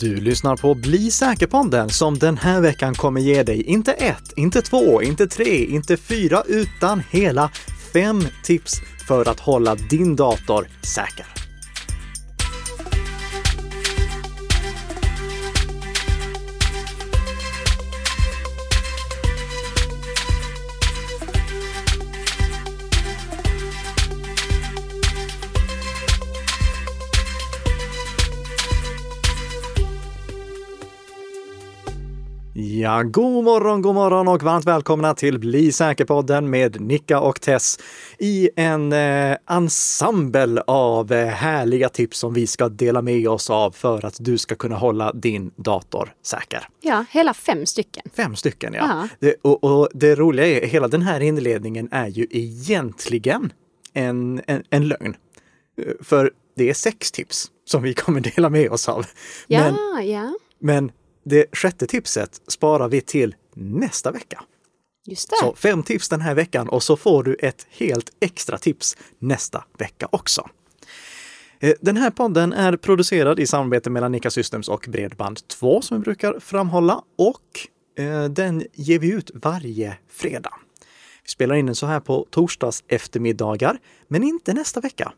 Du lyssnar på Bli säker-podden som den här veckan kommer ge dig inte ett, inte två, inte tre, inte fyra, utan hela fem tips för att hålla din dator säker. Ja, god morgon, god morgon och varmt välkomna till Bli säker-podden med Nicka och Tess i en eh, ensemble av eh, härliga tips som vi ska dela med oss av för att du ska kunna hålla din dator säker. Ja, hela fem stycken. Fem stycken, ja. Ja. Det, och, och det roliga är, hela den här inledningen är ju egentligen en, en, en lögn. Eh, För det är sex tips som vi kommer dela med oss av. Ja, Men, ja, men det sjätte tipset sparar vi till nästa vecka. Så fem tips den här veckan och så får du ett helt extra tips nästa vecka också. Eh, Den här podden är producerad i samarbete mellan Nika Systems och Bredband2 som vi brukar framhålla och eh, den ger vi ut varje fredag. Vi spelar in den så här på torsdags eftermiddagar, men inte nästa vecka.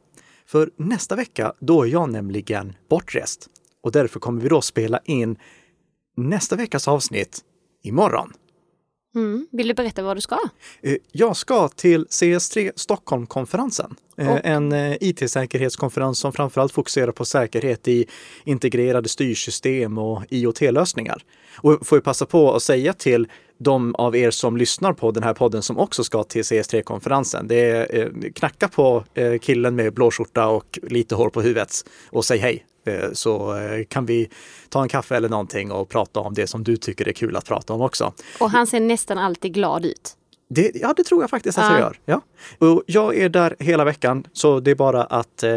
För nästa vecka, då är jag nämligen bortrest och därför kommer vi då spela in nästa veckas avsnitt imorgon. Mm. Vill du berätta vad du ska? Eh, Jag ska till CS3 Stockholm-konferensen. Och- En eh, IT-säkerhetskonferens som framförallt fokuserar på säkerhet i integrerade styrsystem och IoT-lösningar. Och får ju passa på att säga till de av er som lyssnar på den här podden som också ska till CS3-konferensen. Det är knacka på killen med blå skjorta och lite hår på huvudet och säg hej. Eh, så eh, kan vi ta en kaffe eller någonting och prata om det som du tycker är kul att prata om också. Och han ser nästan alltid glad ut. Det, ja, det tror jag faktiskt att Ja. jag gör. Ja. Och jag är där hela veckan, så det är bara att eh,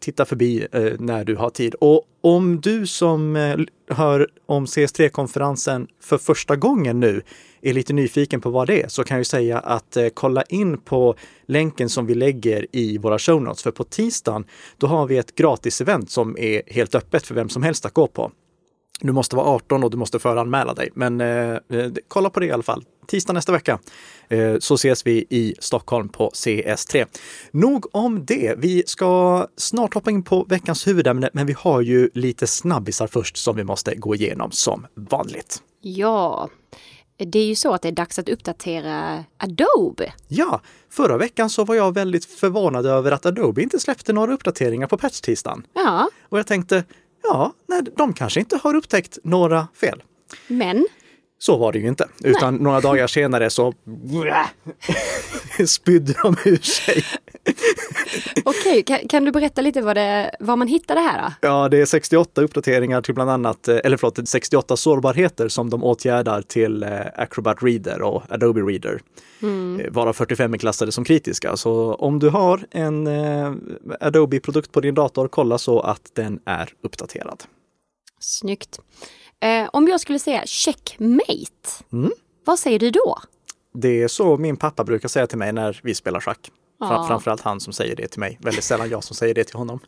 titta förbi eh, när du har tid. Och om du som eh, hör om CS3-konferensen för första gången nu är lite nyfiken på vad det är, så kan jag ju säga att eh, kolla in på länken som vi lägger i våra show notes. För på tisdagen, då har vi ett gratis-event som är helt öppet för vem som helst att gå på. Du måste vara 18 och du måste föranmäla dig. Men eh, eh, kolla på det i alla fall. Tisdag nästa vecka eh, så ses vi i Stockholm på CS3. Nog om det. Vi ska snart hoppa in på veckans huvudämne, men vi har ju lite snabbisar först som vi måste gå igenom som vanligt. Ja, det är ju så att det är dags att uppdatera Adobe. Ja, förra veckan så var jag väldigt förvånad över att Adobe inte släppte några uppdateringar på patch-tisdagen. Ja, Och jag tänkte, ja, nej, de kanske inte har upptäckt några fel. men Så var det ju inte, utan några dagar senare så spydde de ur sig. okej, kan, kan du berätta lite vad, det, vad man hittade här då? Ja, det är 68 uppdateringar till bland annat, eh, eller förlåt, 68 sårbarheter som de åtgärdar till eh, Acrobat Reader och Adobe Reader. Eh, Varav 45 är klassade som kritiska. Så om du har en Adobe-produkt på din dator, kolla så att den är uppdaterad. Snyggt. Eh, om jag skulle säga checkmate, vad säger du då? Det är så min pappa brukar säga till mig när vi spelar schack. Ja. Framförallt han som säger det till mig. Väldigt sällan jag som säger det till honom.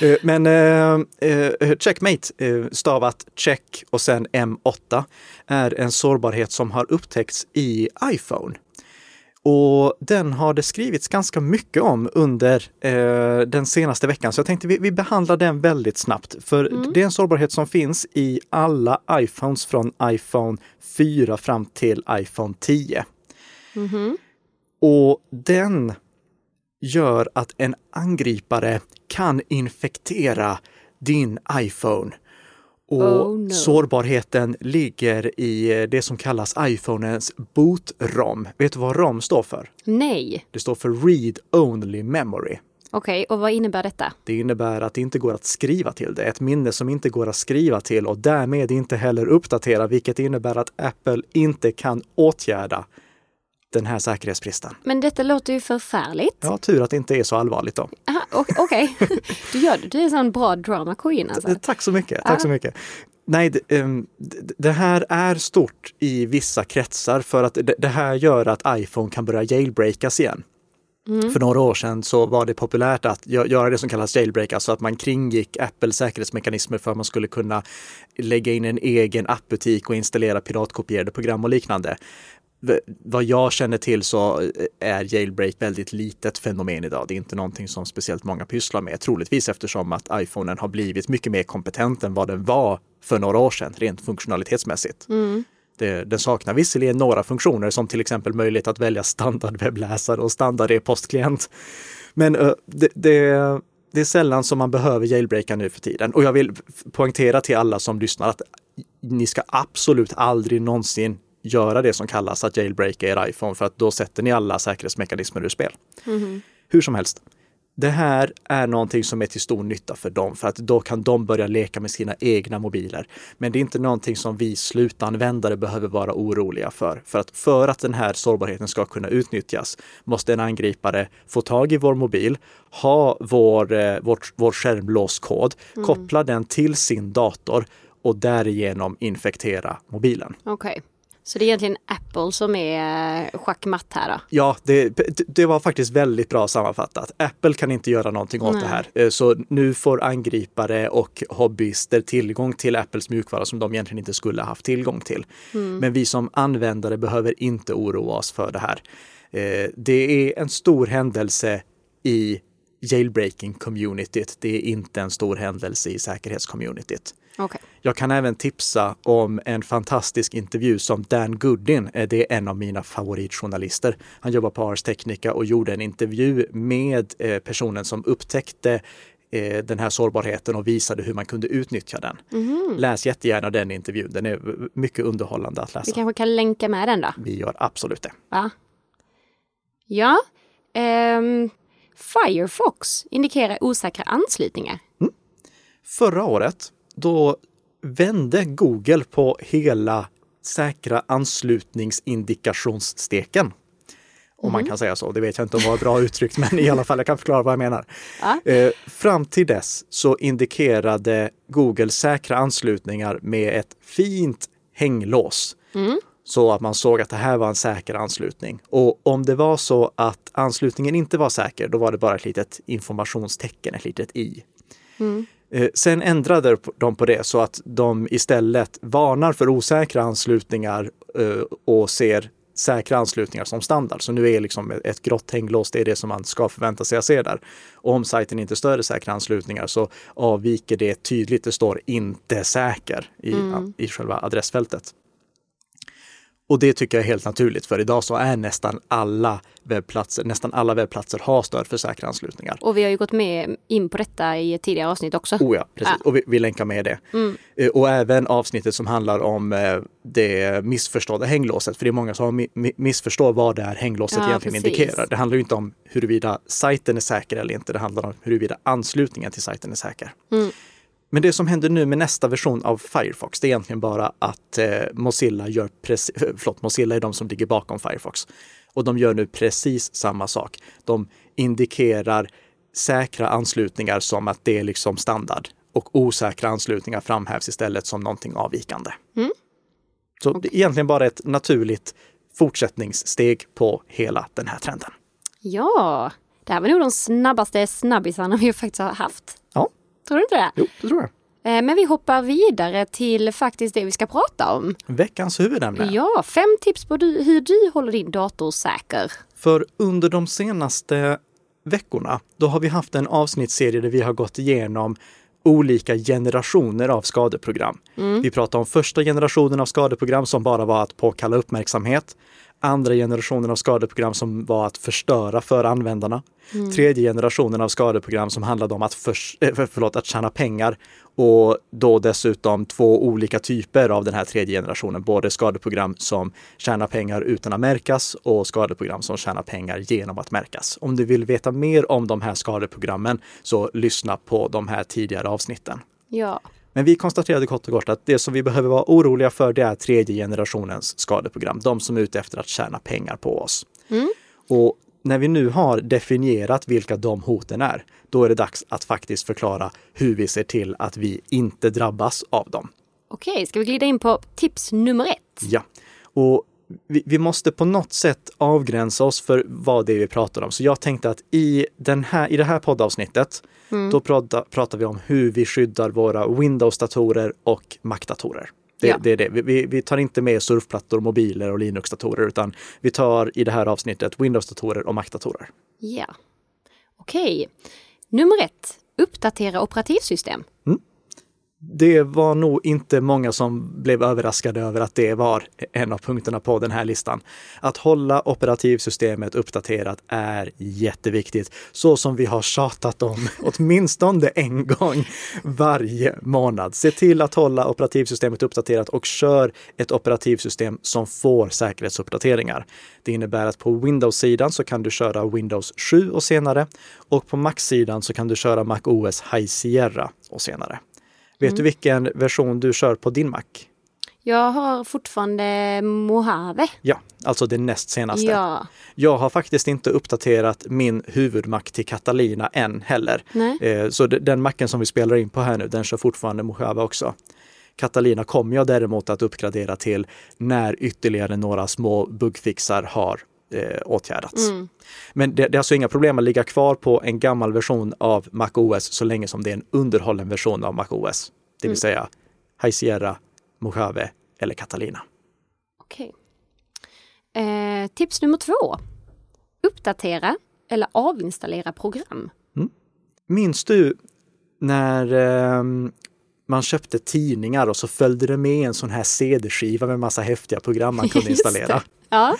Eh, Men eh, eh, checkmate, eh, stavat check och sen M8, är en sårbarhet som har upptäckts i iPhone. Och den har det skrivits ganska mycket om under eh, den senaste veckan, så jag tänkte vi, vi behandlar den väldigt snabbt. För det är en sårbarhet som finns i alla iPhones från iPhone 4 fram till iPhone 10. Och den gör att en angripare kan infektera din iPhone. Och Oh, no. sårbarheten ligger i det som kallas iPhonens boot-ROM. Vet du vad ROM står för? Nej. Det står för Read Only Memory. Okej, och vad innebär detta? Det innebär att det inte går att skriva till det. Ett minne som inte går att skriva till och därmed inte heller uppdatera, vilket innebär att Apple inte kan åtgärda den här säkerhetsbristen. Men detta låter ju förfärligt. Ja, tur att det inte är så allvarligt då. Aha, Okej, du gör det. Du är en sån bra drama queen alltså. Tack så mycket. Tack så mycket. Nej, det, ehm, det- här är stort i vissa kretsar för att det, här gör att iPhone kan börja jailbreakas igen. För några år sedan så var det populärt att göra det som kallas jailbreak, alltså att man kringgick Apples säkerhetsmekanismer för att man skulle kunna lägga in en egen appbutik och installera piratkopierade program och liknande. Vad jag känner till så eh, är jailbreak väldigt litet fenomen idag. Det är inte någonting som speciellt många pysslar med, troligtvis eftersom att iPhonen har blivit mycket mer kompetent än vad den var för några år sedan, rent funktionalitetsmässigt. Mm. Det, den saknar visserligen några funktioner som till exempel möjlighet att välja standardwebbläsare och standard e-postklient. Men uh, det, det, det, är sällan som man behöver jailbreaka nu för tiden. Och jag vill poängtera till alla som lyssnar att ni ska absolut aldrig någonsin göra det som kallas att jailbreaka er iPhone för att då sätter ni alla säkerhetsmekanismer ur spel. Mm. Hur som helst, det här är någonting som är till stor nytta för dem för att då kan de börja leka med sina egna mobiler. Men det är inte någonting som vi slutanvändare behöver vara oroliga för. För att för att den här sårbarheten ska kunna utnyttjas måste en angripare få tag i vår mobil, ha vår, eh, vår, vår skärmlåskod, mm. koppla den till sin dator och därigenom infektera mobilen. Okay. Så det är egentligen Apple som är schackmatt här då? Ja, det, det var faktiskt väldigt bra sammanfattat. Apple kan inte göra någonting åt Nej. det här. Eh, så nu får angripare och hobbyister tillgång till Apples mjukvara som de egentligen inte skulle haft tillgång till. Mm. Men vi som användare behöver inte oroa oss för det här. Eh, det är en stor händelse i jailbreaking-communityt. Det är inte en stor händelse i säkerhetscommunityt. Okay. Jag kan även tipsa om en fantastisk intervju som Dan Goodin, eh, det är en av mina favoritjournalister. Han jobbar på Ars Technica och gjorde en intervju med eh, personen som upptäckte eh, den här sårbarheten och visade hur man kunde utnyttja den. Mm. Läs jättegärna den intervjun, den är mycket underhållande att läsa. Vi kanske kan länka med den då? Vi gör absolut det. Va? Ja, um, Firefox indikerar osäkra anslutningar. Mm. Förra året då vände Google på hela säkra anslutningsindikationssteken. Om man mhm. kan säga så. Det vet jag inte om det var bra uttryckt, men i alla fall, jag kan förklara vad jag menar. Ja. Eh, fram till dess så indikerade Google säkra anslutningar med ett fint hänglås. Mm. Så att man såg att det här var en säker anslutning. Och om det var så att anslutningen inte var säker, då var det bara ett litet informationstecken, ett litet i. Mm. Eh, sen ändrade de på det så att de istället varnar för osäkra anslutningar eh, och ser säkra anslutningar som standard. Så nu är liksom ett grått hänglås, det är det som man ska förvänta sig att se där. Och om sajten inte stöder säkra anslutningar så avviker det tydligt. Det står inte säker i, mm. i själva adressfältet. Och det tycker jag är helt naturligt, för idag så är nästan alla webbplatser, nästan alla webbplatser har stöd för säkra anslutningar. Och vi har ju gått med in på detta i ett tidigare avsnitt också. Oh ja, precis. Ja. Och vi, vi länkar med det. Mm. Eh, och även avsnittet som handlar om eh, det missförstådda hänglåset. För det är många som missförstår vad det här hänglåset ja, egentligen precis. indikerar. Det handlar ju inte om huruvida sajten är säker eller inte. Det handlar om huruvida anslutningen till sajten är säker. Mm. Men det som händer nu med nästa version av Firefox, det är egentligen bara att eh, Mozilla gör precis, förlåt, Mozilla är de som ligger bakom Firefox. Och de gör nu precis samma sak. De indikerar säkra anslutningar som att det är liksom standard och osäkra anslutningar framhävs istället som någonting avvikande. Mm. Så okay. det är egentligen bara ett naturligt fortsättningssteg på hela den här trenden. Ja, det här var nog de snabbaste snabbisarna vi faktiskt har haft. Tror du inte det? Jo, det tror jag. Eh, men vi hoppar vidare till faktiskt det vi ska prata om. Veckans huvudämne. Ja, fem tips på hur du håller din dator säker. För under de senaste veckorna, då har vi haft en avsnittsserie där vi har gått igenom olika generationer av skadeprogram. Mm. Vi pratar om första generationen av skadeprogram som bara var att påkalla uppmärksamhet andra generationen av skadeprogram som var att förstöra för användarna. Mm. Tredje generationen av skadeprogram som handlade om att, för, eh, förlåt, att tjäna pengar och då dessutom två olika typer av den här tredje generationen. Både skadeprogram som tjänar pengar utan att märkas och skadeprogram som tjänar pengar genom att märkas. Om du vill veta mer om de här skadeprogrammen så lyssna på de här tidigare avsnitten. Ja. Men vi konstaterade kort och gott att det som vi behöver vara oroliga för det är tredje generationens skadeprogram. De som är ute efter att tjäna pengar på oss. Mm. Och när vi nu har definierat vilka de hoten är, då är det dags att faktiskt förklara hur vi ser till att vi inte drabbas av dem. Okej, ska vi glida in på tips nummer ett? Ja, och vi, vi, måste på något sätt avgränsa oss för vad det är vi pratar om. Så jag tänkte att i, den här, i det här poddavsnittet, mm. då pratar, pratar vi om hur vi skyddar våra Windows-datorer och Mac-datorer. Det, ja. det, är det. Vi, vi, tar inte med surfplattor, mobiler och Linux-datorer, utan vi tar i det här avsnittet Windows-datorer och Mac-datorer. Ja. Okej. Nummer ett, uppdatera operativsystem. Mm det var nog inte många som blev överraskade över att det var en av punkterna på den här listan. Att hålla operativsystemet uppdaterat är jätteviktigt, så som vi har tjatat om åtminstone en gång varje månad. Se till att hålla operativsystemet uppdaterat och kör ett operativsystem som får säkerhetsuppdateringar. Det innebär att på Windows-sidan så kan du köra Windows 7 och senare och på Mac-sidan så kan du köra Mac OS High Sierra och senare. Vet mm. du vilken version du kör på din Mac? Jag har fortfarande Mojave. Ja, alltså det näst senaste. Ja. Jag har faktiskt inte uppdaterat min huvudmack till Catalina än heller. Nej. Eh, så den macken som vi spelar in på här nu, den kör fortfarande Mojave också. Catalina kommer jag däremot att uppgradera till när ytterligare några små bugfixar har eh, åtgärdats. Mm. Men det, det, är alltså inga problem att ligga kvar på en gammal version av MacOS så länge som det är en underhållen version av MacOS. Det vill mm. säga High Sierra, Mojave eller Catalina. Okej. Okay. Eh, tips nummer två. Uppdatera eller avinstallera program. Mm. Minns du när eh, man köpte tidningar och så följde det med en sån här CD-skiva med massa häftiga program man kunde installera? Ja.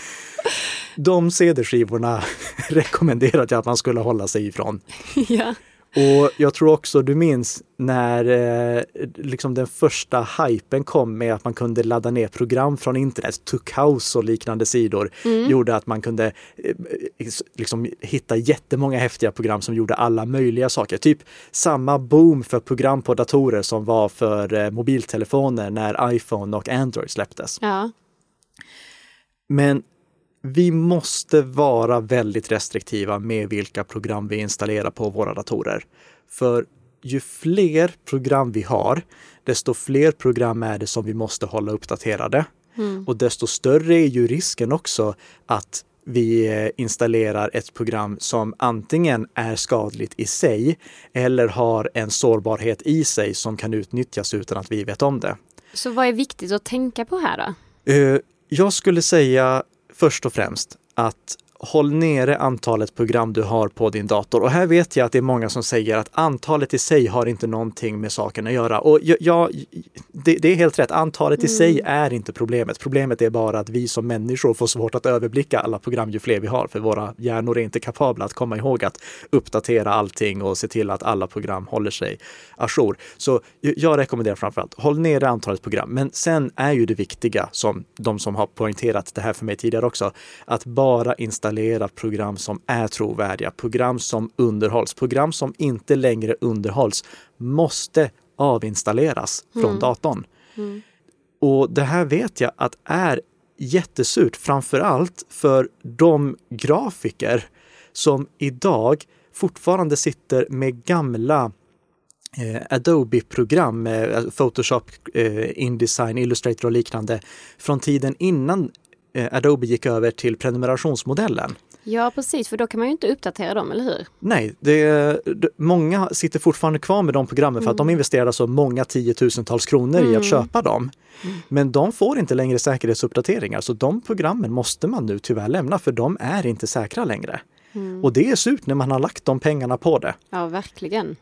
De CD-skivorna rekommenderade jag att man skulle hålla sig ifrån. Ja. Och jag tror också du minns när eh, liksom den första hypen kom med att man kunde ladda ner program från internet, Tuckhouse och liknande sidor, mm. gjorde att man kunde eh, liksom hitta jättemånga häftiga program som gjorde alla möjliga saker. Typ samma boom för program på datorer som var för eh, mobiltelefoner när iPhone och Android släpptes. Ja. Men vi måste vara väldigt restriktiva med vilka program vi installerar på våra datorer. För ju fler program vi har, desto fler program är det som vi måste hålla uppdaterade. Mm. Och desto större är ju risken också att vi eh, installerar ett program som antingen är skadligt i sig eller har en sårbarhet i sig som kan utnyttjas utan att vi vet om det. Så vad är viktigt att tänka på här då? Eh, jag skulle säga först och främst att håll nere antalet program du har på din dator. Och här vet jag att det är många som säger att antalet i sig har inte någonting med saken att göra. Och ja, det, det är helt rätt. Antalet i mm. sig är inte problemet. Problemet är bara att vi som människor får svårt att överblicka alla program ju fler vi har, för våra hjärnor är inte kapabla att komma ihåg att uppdatera allting och se till att alla program håller sig ajour. Så jag rekommenderar framförallt, håll nere antalet program. Men sen är ju det viktiga, som de som har poängterat det här för mig tidigare också, att bara installera installera program som är trovärdiga, program som underhålls. Program som inte längre underhålls måste avinstalleras mm. från datorn. Mm. Och det här vet jag att är jättesurt, framför allt för de grafiker som idag fortfarande sitter med gamla eh, Adobe-program, eh, Photoshop, eh, Indesign, Illustrator och liknande från tiden innan Adobe gick över till prenumerationsmodellen. Ja precis, för då kan man ju inte uppdatera dem, eller hur? Nej, det, många sitter fortfarande kvar med de programmen för att de mm. investerar så många tiotusentals kronor mm. i att mm. köpa dem. Mm. Men de får inte längre säkerhetsuppdateringar, så de programmen måste man nu tyvärr lämna för de är inte säkra längre. Mm. Och det är surt när man har lagt de pengarna på det. Ja, verkligen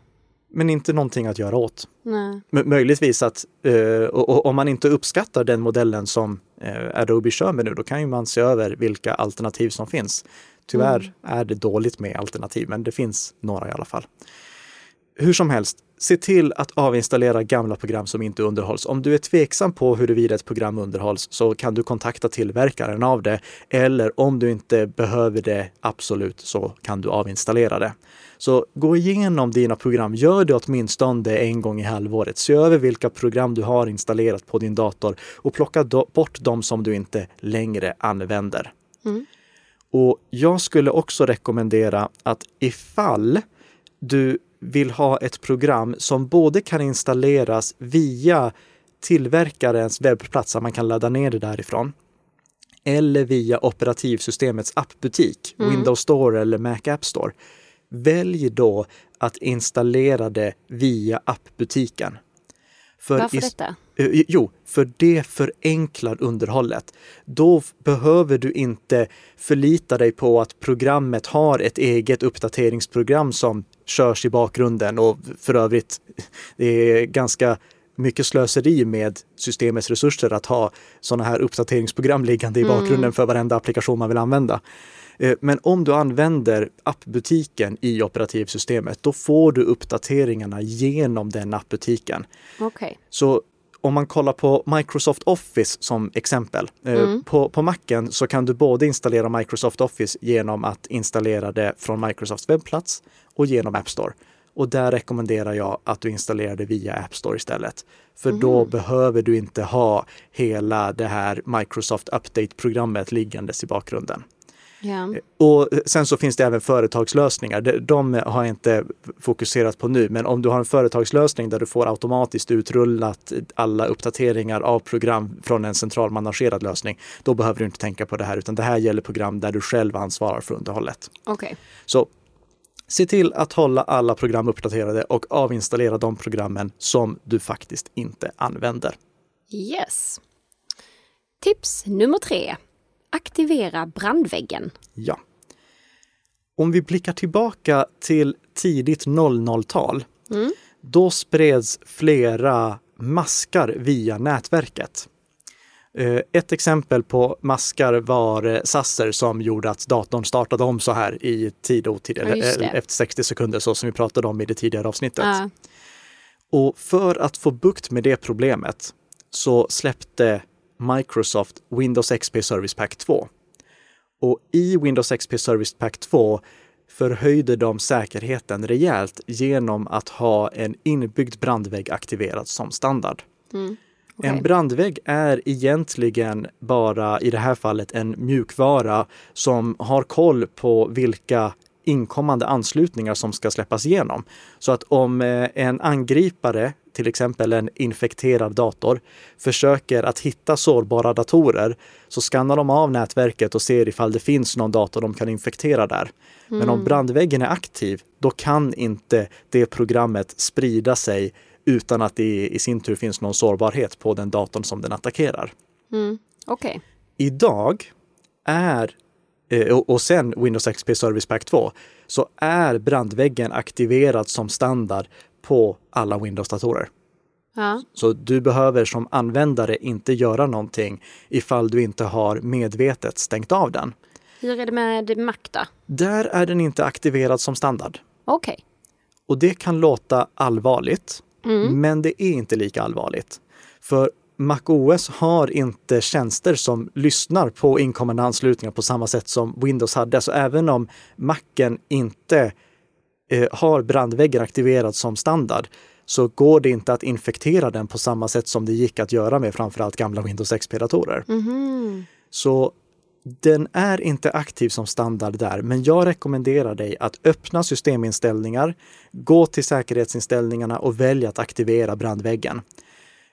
men inte någonting att göra åt. Nej. Möjligtvis att uh, och, och, om man inte uppskattar den modellen som uh, Adobe kör med nu, då kan ju man se över vilka alternativ som finns. Tyvärr mm. är det dåligt med alternativ, men det finns några i alla fall. Hur som helst, se till att avinstallera gamla program som inte underhålls. Om du är tveksam på huruvida ett program underhålls så kan du kontakta tillverkaren av det. Eller om du inte behöver det absolut så kan du avinstallera det. Så gå igenom dina program. Gör det åtminstone en gång i halvåret. Se över vilka program du har installerat på din dator och plocka bort de som du inte längre använder. Mm. Och jag skulle också rekommendera att ifall du vill ha ett program som både kan installeras via tillverkarens webbplats, så man kan ladda ner det därifrån, eller via operativsystemets appbutik, Windows Store eller Mac App Store. Välj då att installera det via appbutiken. För Varför detta? Eh, Jo, för det förenklar underhållet. Då behöver du inte förlita dig på att programmet har ett eget uppdateringsprogram som körs i bakgrunden och för övrigt, det är ganska mycket slöseri med systemets resurser att ha sådana här uppdateringsprogram liggande i bakgrunden för varenda applikation man vill använda. Eh, Men om du använder appbutiken i operativsystemet, då får du uppdateringarna genom den appbutiken. Okej. Så om man kollar på Microsoft Office som exempel. eh, På, på Macen så kan du både installera Microsoft Office genom att installera det från Microsofts webbplats och genom App Store. Och där rekommenderar jag att du installerar det via App Store istället. För då behöver du inte ha hela det här Microsoft Update-programmet liggandes i bakgrunden. Ja. Och sen så finns det även företagslösningar. De, de har jag inte fokuserat på nu, men om du har en företagslösning där du får automatiskt utrullat alla uppdateringar av program från en centralmanagerad lösning, då behöver du inte tänka på det här, utan det här gäller program där du själv ansvarar för underhållet. Okej. Så se till att hålla alla program uppdaterade och avinstallera de programmen som du faktiskt inte använder. Yes. Tips nummer tre. Aktivera brandväggen. Ja. Om vi blickar tillbaka till tidigt 00-tal, då spreds flera maskar via nätverket. Eh, Ett exempel på maskar var eh, Sasser som gjorde att datorn startade om så här i tid och otid, Ja, eh, efter 60 sekunder så som vi pratade om i det tidigare avsnittet. Ja. Och för att få bukt med det problemet så släppte Microsoft Windows XP Service Pack 2. Och i Windows XP Service Pack 2 förhöjde de säkerheten rejält genom att ha en inbyggd brandvägg aktiverad som standard. okej. En brandvägg är egentligen bara i det här fallet en mjukvara som har koll på vilka inkommande anslutningar som ska släppas igenom. Så att om eh, en angripare, till exempel en infekterad dator, försöker att hitta sårbara datorer så skannar de av nätverket och ser ifall det finns någon dator de kan infektera där. Men om brandväggen är aktiv, då kan inte det programmet sprida sig utan att det i sin tur finns någon sårbarhet på den datorn som den attackerar. Okej. Idag är, eh, och sen Windows XP Service Pack 2, så är brandväggen aktiverad som standard på alla Windows-datorer. Ja. Så du behöver som användare inte göra någonting ifall du inte har medvetet stängt av den. Hur är det med Mac då? Där är den inte aktiverad som standard. Okej. Och det kan låta allvarligt, men det är inte lika allvarligt. För MacOS har inte tjänster som lyssnar på inkommande anslutningar på samma sätt som Windows hade. Så även om Macen inte eh, har brandväggen aktiverad som standard så går det inte att infektera den på samma sätt som det gick att göra med framförallt gamla Windows XP-datorer. Så den är inte aktiv som standard där, men jag rekommenderar dig att öppna systeminställningar, gå till säkerhetsinställningarna och välja att aktivera brandväggen.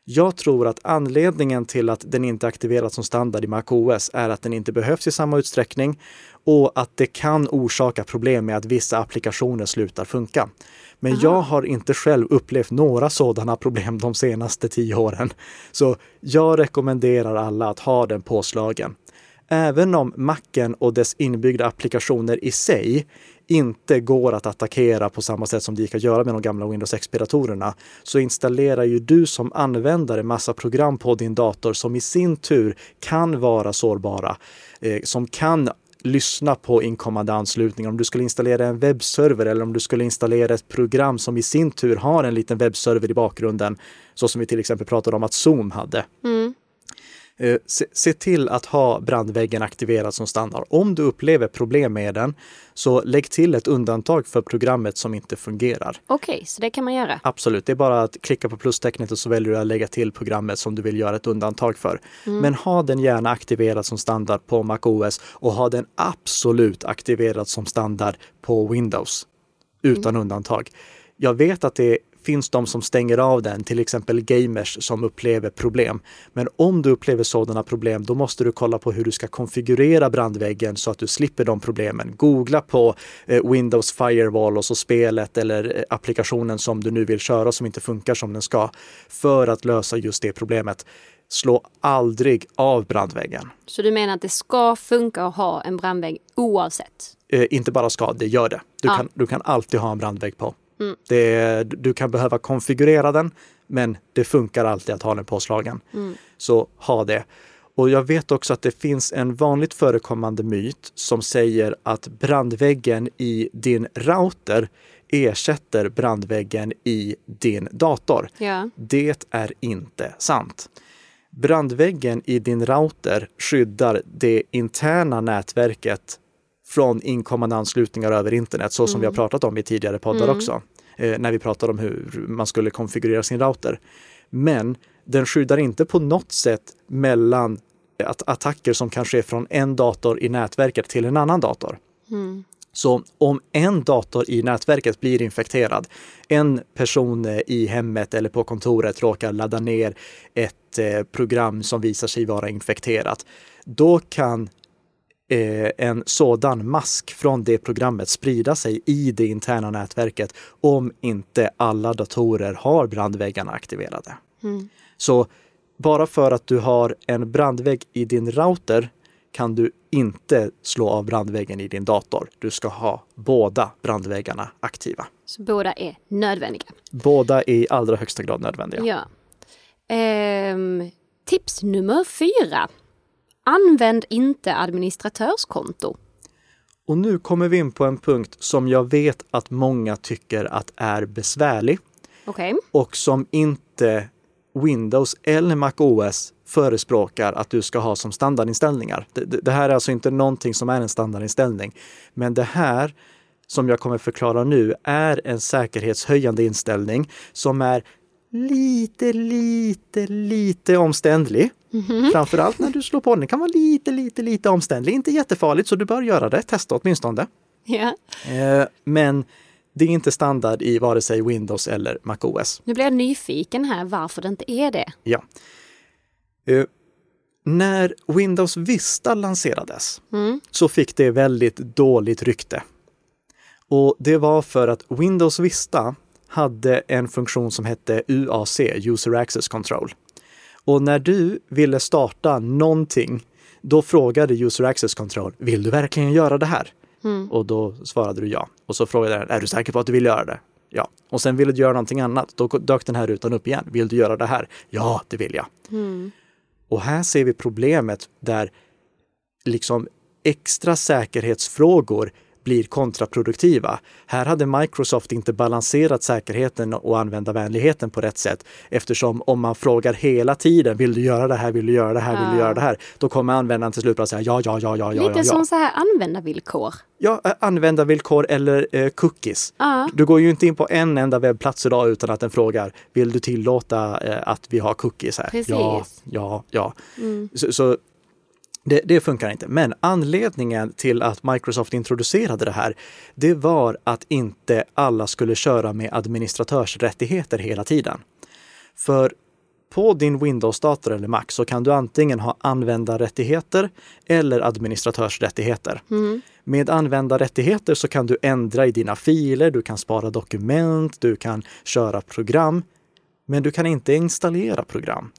Jag tror att anledningen till att den inte aktiverats som standard i MacOS är att den inte behövs i samma utsträckning och att det kan orsaka problem med att vissa applikationer slutar funka. Men jag har inte själv upplevt några sådana problem de senaste tio åren. Så jag rekommenderar alla att ha den påslagen. Även om Macen och dess inbyggda applikationer i sig inte går att attackera på samma sätt som det gick att göra med de gamla Windows XP-datorerna, så installerar ju du som användare massa program på din dator som i sin tur kan vara sårbara, eh, som kan lyssna på inkommande anslutningar. Om du skulle installera en webbserver eller om du skulle installera ett program som i sin tur har en liten webbserver i bakgrunden, så som vi till exempel pratade om att Zoom hade. Mm. Se, se till att ha brandväggen aktiverad som standard. Om du upplever problem med den, så lägg till ett undantag för programmet som inte fungerar. Okej, så det kan man göra. Absolut, det är bara att klicka på plustecknet och så väljer du att lägga till programmet som du vill göra ett undantag för. Men ha den gärna aktiverad som standard på MacOS och ha den absolut aktiverad som standard på Windows. Utan undantag. Jag vet att det finns de som stänger av den, till exempel gamers som upplever problem. Men om du upplever sådana problem, då måste du kolla på hur du ska konfigurera brandväggen så att du slipper de problemen. Googla på eh, Windows Firewall och så spelet eller eh, applikationen som du nu vill köra som inte funkar som den ska för att lösa just det problemet. Slå aldrig av brandväggen. Så du menar att det ska funka att ha en brandvägg oavsett? Eh, inte bara ska, det gör det. Du, Ja. kan, du kan alltid ha en brandvägg på. Det, du kan behöva konfigurera den, men det funkar alltid att ha den påslagen. Så ha det. Och jag vet också att det finns en vanligt förekommande myt som säger att brandväggen i din router ersätter brandväggen i din dator. Ja. Det är inte sant. Brandväggen i din router skyddar det interna nätverket från inkommande anslutningar över internet, så som vi har pratat om i tidigare poddar också, eh, när vi pratade om hur man skulle konfigurera sin router. Men den skyddar inte på något sätt mellan att attacker som kan ske från en dator i nätverket till en annan dator. Så om en dator i nätverket blir infekterad, en person eh, i hemmet eller på kontoret råkar ladda ner ett eh, program som visar sig vara infekterat, då kan eh, en sådan mask från det programmet sprida sig i det interna nätverket om inte alla datorer har brandväggarna aktiverade. Så bara för att du har en brandvägg i din router kan du inte slå av brandväggen i din dator. Du ska ha båda brandväggarna aktiva. Så båda är nödvändiga. Båda är i allra högsta grad nödvändiga. Ja. Ehm, tips nummer fyra. Använd inte administratörskonto. Och nu kommer vi in på en punkt som jag vet att många tycker att är besvärlig Okej. och som inte Windows eller Mac OS förespråkar att du ska ha som standardinställningar. Det, det, det här är alltså inte någonting som är en standardinställning. Men det här som jag kommer förklara nu är en säkerhetshöjande inställning som är lite, lite, lite omständlig. Framförallt när du slår på den. Det kan vara lite, lite, lite omständlig. Inte jättefarligt, så du bör göra det. Testa åtminstone. Eh, men det är inte standard i vare sig Windows eller Mac OS. Nu blir jag nyfiken här varför det inte är det. Ja. Eh, när Windows Vista lanserades så fick det väldigt dåligt rykte. Och det var för att Windows Vista hade en funktion som hette UAC, User Access Control. Och när du ville starta någonting, då frågade User Access Control, vill du verkligen göra det här? Och då svarade du ja. Och så frågade den, är du säker på att du vill göra det? Ja. Och sen ville du göra någonting annat, då dök den här rutan upp igen. Vill du göra det här? Ja, det vill jag. Och här ser vi problemet där liksom extra säkerhetsfrågor blir kontraproduktiva. Här hade Microsoft inte balanserat säkerheten och användarvänligheten på rätt sätt eftersom om man frågar hela tiden, vill du göra det här, vill du göra det här, vill du göra det här? Då kommer användaren till slut bara säga ja, ja, ja, ja, ja, Lite ja, som så här användarvillkor. Ja, användarvillkor eller eh, cookies. Ja. Du går ju inte in på en enda webbplats idag utan att den frågar, vill du tillåta eh, att vi har cookies här? Precis. Ja, ja, ja. Så, så det, det funkar inte. Men anledningen till att Microsoft introducerade det här, det var att inte alla skulle köra med administratörsrättigheter hela tiden. För på din Windows-dator eller Mac så kan du antingen ha användarrättigheter eller administratörsrättigheter. Med användarrättigheter så kan du ändra i dina filer, du kan spara dokument, du kan köra program. Men du kan inte installera program.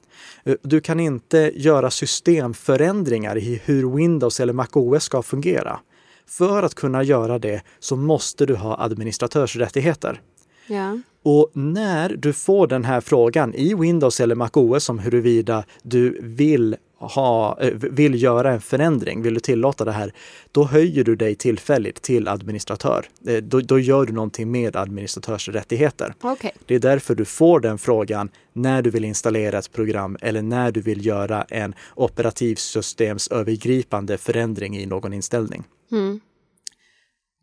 Eh, Du kan inte göra systemförändringar i hur Windows eller Mac OS ska fungera. För att kunna göra det så måste du ha administratörsrättigheter. Ja. Och när du får den här frågan i Windows eller Mac OS om huruvida du vill, ha, eh, vill göra en förändring, vill du tillåta det här, då höjer du dig tillfälligt till administratör. Eh, Då, då gör du någonting med administratörsrättigheter. Okej. Det är därför du får den frågan när du vill installera ett program eller när du vill göra en operativsystemsövergripande förändring i någon inställning.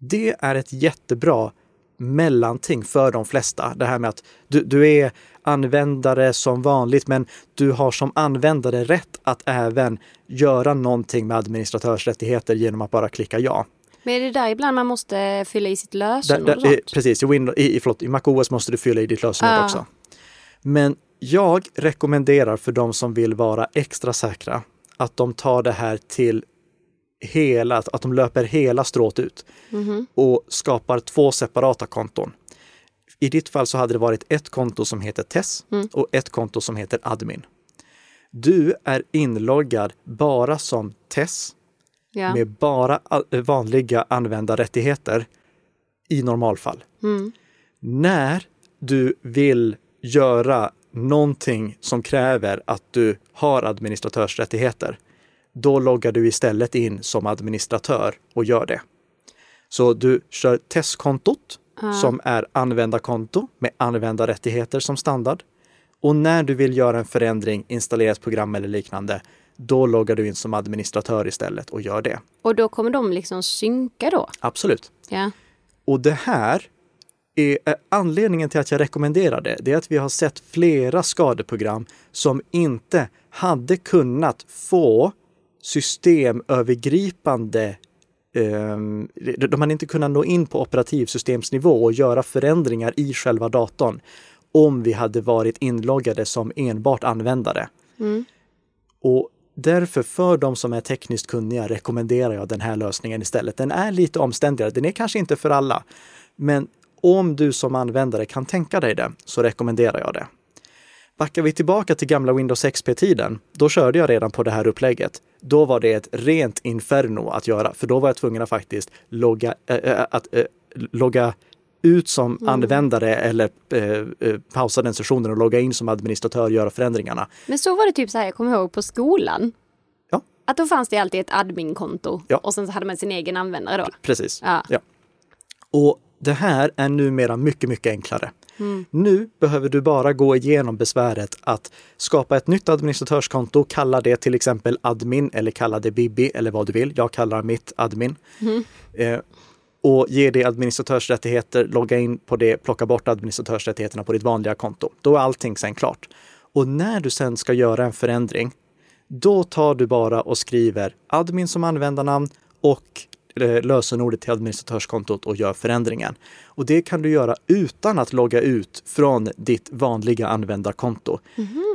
Det är ett jättebra mellanting för de flesta. Det här med att du, du är användare som vanligt, men du har som användare rätt att även göra någonting med administratörsrättigheter genom att bara klicka ja. Men är det där ibland man måste fylla i sitt Där, lösenord där, sånt? precis, i, Windows, i, förlåt, i MacOS måste du fylla i ditt lösenord Ah. också. Men jag rekommenderar för de som vill vara extra säkra att de tar det här till hela, att de löper hela strået ut Mhm. och skapar två separata konton. I ditt fall så hade det varit ett konto som heter Tess Mm. och ett konto som heter Admin. Du är inloggad bara som Tess Ja. med bara vanliga användarrättigheter i normalfall. Mm. När du vill göra någonting som kräver att du har administratörsrättigheter, då loggar du istället in som administratör och gör det. Så du kör testkontot som är användarkonto med användarrättigheter som standard. Och när du vill göra en förändring, installera ett program eller liknande, då loggar du in som administratör istället och gör det. Och då kommer de liksom synka då? Absolut. Ja. Och det här är är anledningen till att jag rekommenderar det. Det är att vi har sett flera skadeprogram som inte hade kunnat få systemövergripande Um, de hade inte kunnat nå in på operativsystemsnivå och göra förändringar i själva datorn om vi hade varit inloggade som enbart användare. Mm. Och därför för de som är tekniskt kunniga rekommenderar jag den här lösningen istället. Den är lite omständigare. Den är kanske inte för alla, men om du som användare kan tänka dig det så rekommenderar jag det. Backar vi tillbaka till gamla Windows XP-tiden, då körde jag redan på det här upplägget. Då var det ett rent inferno att göra, för då var jag tvungen att faktiskt logga, äh, att, äh, logga ut som användare eller äh, pausa den sessionen och logga in som administratör och göra förändringarna. Men så var det typ så här, jag kommer ihåg på skolan. Ja. Att då fanns det alltid ett adminkonto Ja. och sen så hade man sin egen användare då. Precis. Ja. Och det här är numera mycket, mycket enklare. Nu behöver du bara gå igenom besväret att skapa ett nytt administratörskonto, kalla det till exempel admin eller kalla det Bibi eller vad du vill. Jag kallar mitt admin. Eh, och ge det administratörsrättigheter, logga in på det, plocka bort administratörsrättigheterna på ditt vanliga konto. Då är allting sen klart. Och när du sen ska göra en förändring, då tar du bara och skriver admin som användarnamn och lösenordet till administratörskontot och gör förändringen. Och det kan du göra utan att logga ut från ditt vanliga användarkonto.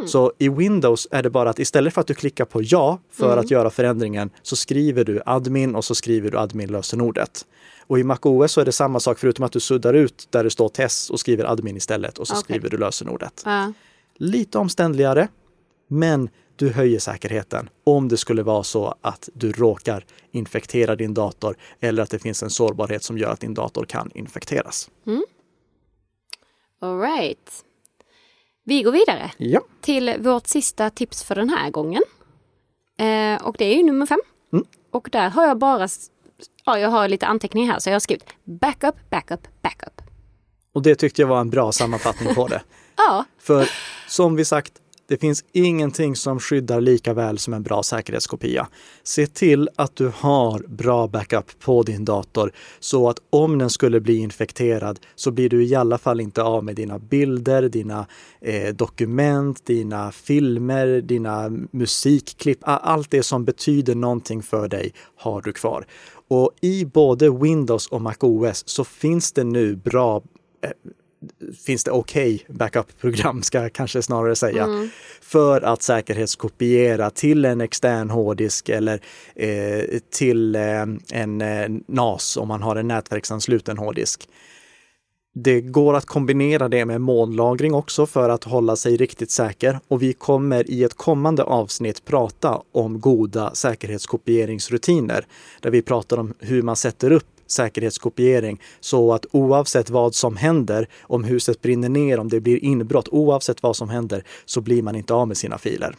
Så i Windows är det bara att istället för att du klickar på ja för att göra förändringen så skriver du admin och så skriver du admin-lösenordet. Och i MacOS så är det samma sak förutom att du suddar ut där det står test och skriver admin istället och så Okej. skriver du lösenordet. Ja. Lite omständligare, men du höjer säkerheten om det skulle vara så att du råkar infektera din dator eller att det finns en sårbarhet som gör att din dator kan infekteras. All right. Vi går vidare Ja, till vårt sista tips för den här gången. Eh, och det är ju nummer fem. Mm. Och där har jag bara, ja jag har lite anteckningar här så jag har skrivit backup, backup, backup. och det tyckte jag var en bra sammanfattning på det. Ja, För som vi sagt, det finns ingenting som skyddar lika väl som en bra säkerhetskopia. Se till att du har bra backup på din dator så att om den skulle bli infekterad så blir du i alla fall inte av med dina bilder, dina eh, dokument, dina filmer, dina musikklipp. Allt det som betyder någonting för dig har du kvar. Och i både Windows och MacOS så finns det nu bra eh, finns det okej backup-program, ska jag kanske snarare säga, för att säkerhetskopiera till en extern hårddisk eller eh, till eh, en eh, NAS om man har en nätverksansluten hårddisk. Det går att kombinera det med molnlagring också för att hålla sig riktigt säker och vi kommer i ett kommande avsnitt prata om goda säkerhetskopieringsrutiner där vi pratar om hur man sätter upp säkerhetskopiering så att oavsett vad som händer, om huset brinner ner, om det blir inbrott, oavsett vad som händer så blir man inte av med sina filer.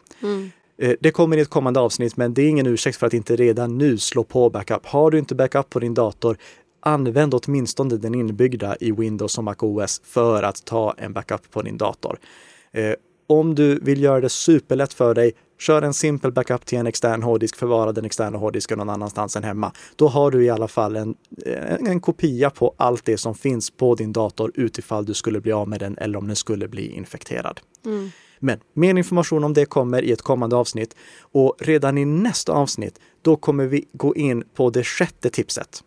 Eh, Det kommer i ett kommande avsnitt, men det är ingen ursäkt för att inte redan nu slå på backup. Har du inte backup på din dator, använd åtminstone den inbyggda i Windows och MacOS för att ta en backup på din dator. Om du vill göra det superlätt för dig, kör en simpel backup till en extern hårddisk, förvara den externa hårddisken någon annanstans än hemma. Då har du i alla fall en, en kopia på allt det som finns på din dator utifall du skulle bli av med den eller om den skulle bli infekterad. Men mer information om det kommer i ett kommande avsnitt och redan i nästa avsnitt, då kommer vi gå in på det sjätte tipset.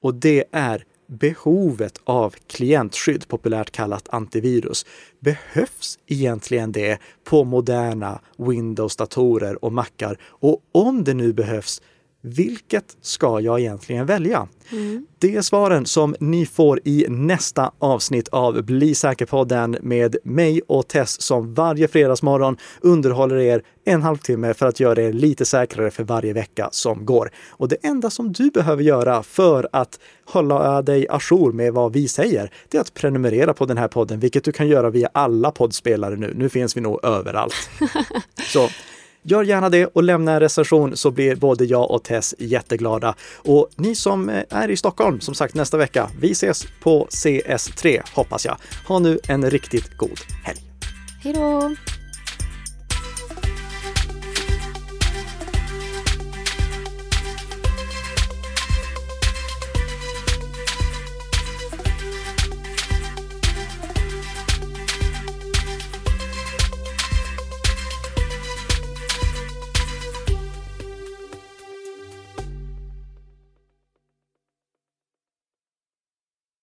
och det är behovet av klientskydd, populärt kallat antivirus. Behövs egentligen det på moderna Windows-datorer och Macar? Och om det nu behövs, vilket ska jag egentligen välja? Mm. Det är svaren som ni får i nästa avsnitt av Bli säker-podden med mig och Tess som varje fredagsmorgon underhåller er en halvtimme för att göra er lite säkrare för varje vecka som går. Och det enda som du behöver göra för att hålla dig ajour med vad vi säger, det är att prenumerera på den här podden, vilket du kan göra via alla poddspelare nu. Nu finns vi nog överallt. Så Gör gärna det och lämna en recension så blir både jag och Tess jätteglada. Och ni som eh, är i Stockholm, som sagt nästa vecka, vi ses på CS3 hoppas jag. Ha nu en riktigt god helg. Hej då!